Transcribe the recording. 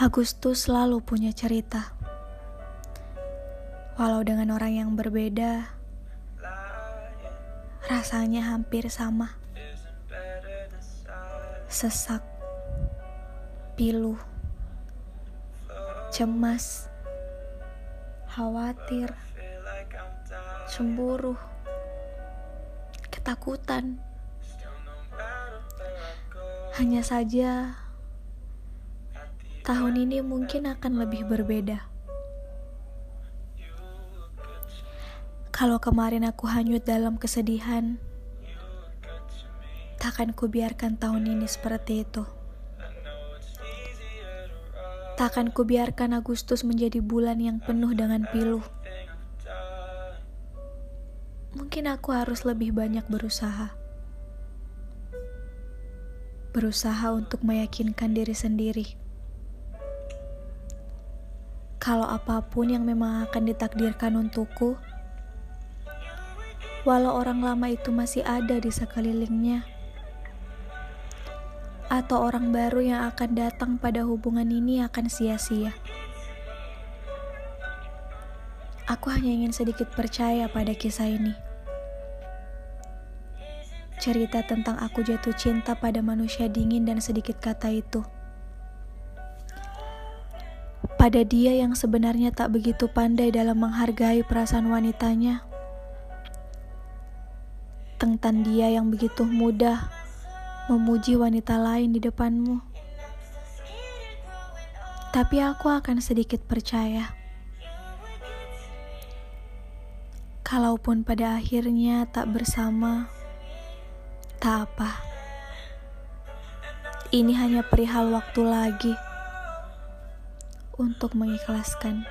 Agustus selalu punya cerita. Walau dengan orang yang berbeda, rasanya hampir sama. Sesak, pilu, cemas, khawatir, cemburu, ketakutan. Hanya saja, tahun ini mungkin akan lebih berbeda. Kalau kemarin aku hanyut dalam kesedihan, takkan kubiarkan tahun ini seperti itu. Takkan kubiarkan Agustus menjadi bulan yang penuh dengan pilu. Mungkin aku harus lebih banyak berusaha. Berusaha untuk meyakinkan diri sendiri kalau apa pun yang memang akan ditakdirkan untukku, walau orang lama itu masih ada di sekelilingnya, atau orang baru yang akan datang pada hubungan ini akan sia-sia. Aku hanya ingin sedikit percaya pada kisah ini. Cerita tentang aku jatuh cinta pada manusia dingin dan sedikit kata itu pada dia yang sebenarnya tak begitu pandai dalam menghargai perasaan wanitanya. Tentang dia yang begitu mudah memuji wanita lain di depanmu. Tapi aku akan sedikit percaya. Kalaupun pada akhirnya tak bersama, tak apa. Ini hanya perihal waktu lagi untuk mengikhlaskan.